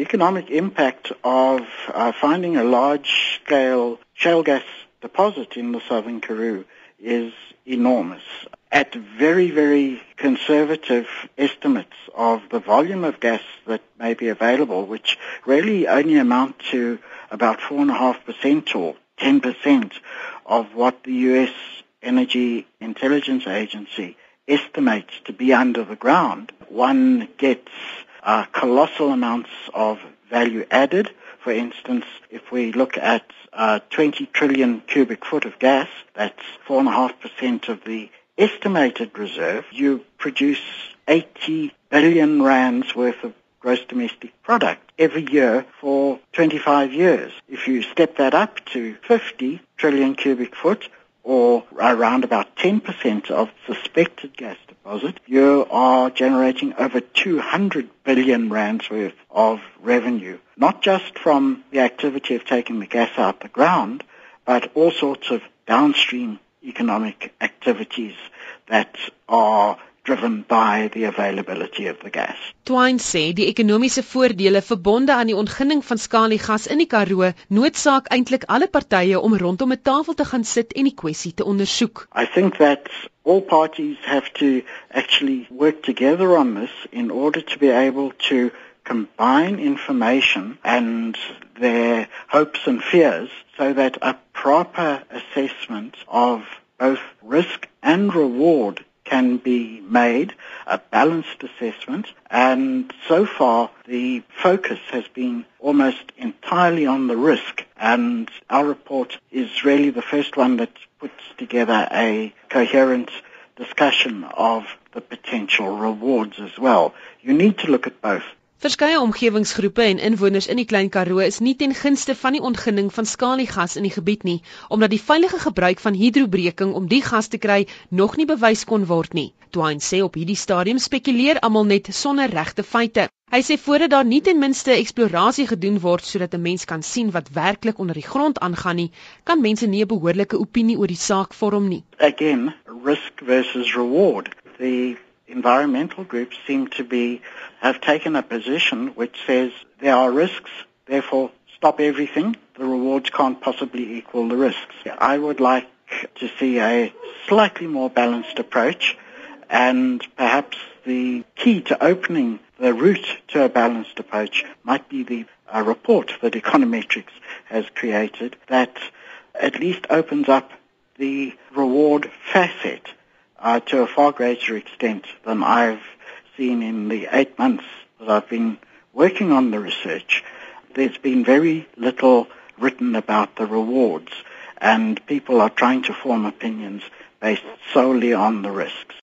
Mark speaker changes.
Speaker 1: Economic impact of uh, finding a large-scale shale gas deposit in the southern Karoo is enormous. At very, very conservative estimates of the volume of gas that may be available, which really only amount to about 4.5% or 10% of what the U.S. Energy Intelligence Agency estimates to be under the ground, one gets uh, colossal amounts of value added. For instance, if we look at uh, 20 trillion cubic foot of gas, that's 4.5% of the estimated reserve, you produce 80 billion rands worth of gross domestic product every year for 25 years. If you step that up to 50 trillion cubic foot, or around about 10% of suspected gas deposit, you are generating over 200 billion rands worth of revenue, not just from the activity of taking the gas out the ground, but all sorts of downstream economic activities that are driven by the availability of the gas.
Speaker 2: Twine sê die ekonomiese voordele verbonde aan die ontginning van skaliegas in die Karoo noodsaak eintlik alle partye om rondom 'n tafel te gaan sit en die kwessie te ondersoek.
Speaker 1: I think that all parties have to actually work together on this in order to be able to combine information and their hopes and fears so that a proper assessment of both risk and reward can be made, a balanced assessment, and so far the focus has been almost entirely on the risk, and our report is really the first one that puts together a coherent discussion of the potential rewards as well. You need to look at both.
Speaker 2: Verskeie omgewingsgroepe en inwoners in die Klein Karoo is nie ten gunste van die ontginning van skaliegas in die gebied nie, omdat die veilige gebruik van hidrobreking om die gas te kry nog nie bewys kon word nie. Twine sê op hierdie stadium spekuleer almal net sonder regte feite. Hy sê voordat daar nie ten minste eksplorasie gedoen word sodat 'n mens kan sien wat werklik onder die grond aangaan nie, kan mense nie 'n behoorlike opinie oor die saak vorm nie.
Speaker 1: Again, risk versus reward. The environmental groups seem to be have taken a position which says there are risks, therefore stop everything. The rewards can't possibly equal the risks. I would like to see a slightly more balanced approach and perhaps the key to opening the route to a balanced approach might be the uh, report that Econometrix has created that at least opens up the reward facet uh, to a far greater extent than I've seen in the eight months that I've been working on the research. There's been very little written about the rewards and people are trying to form opinions based solely on the risks.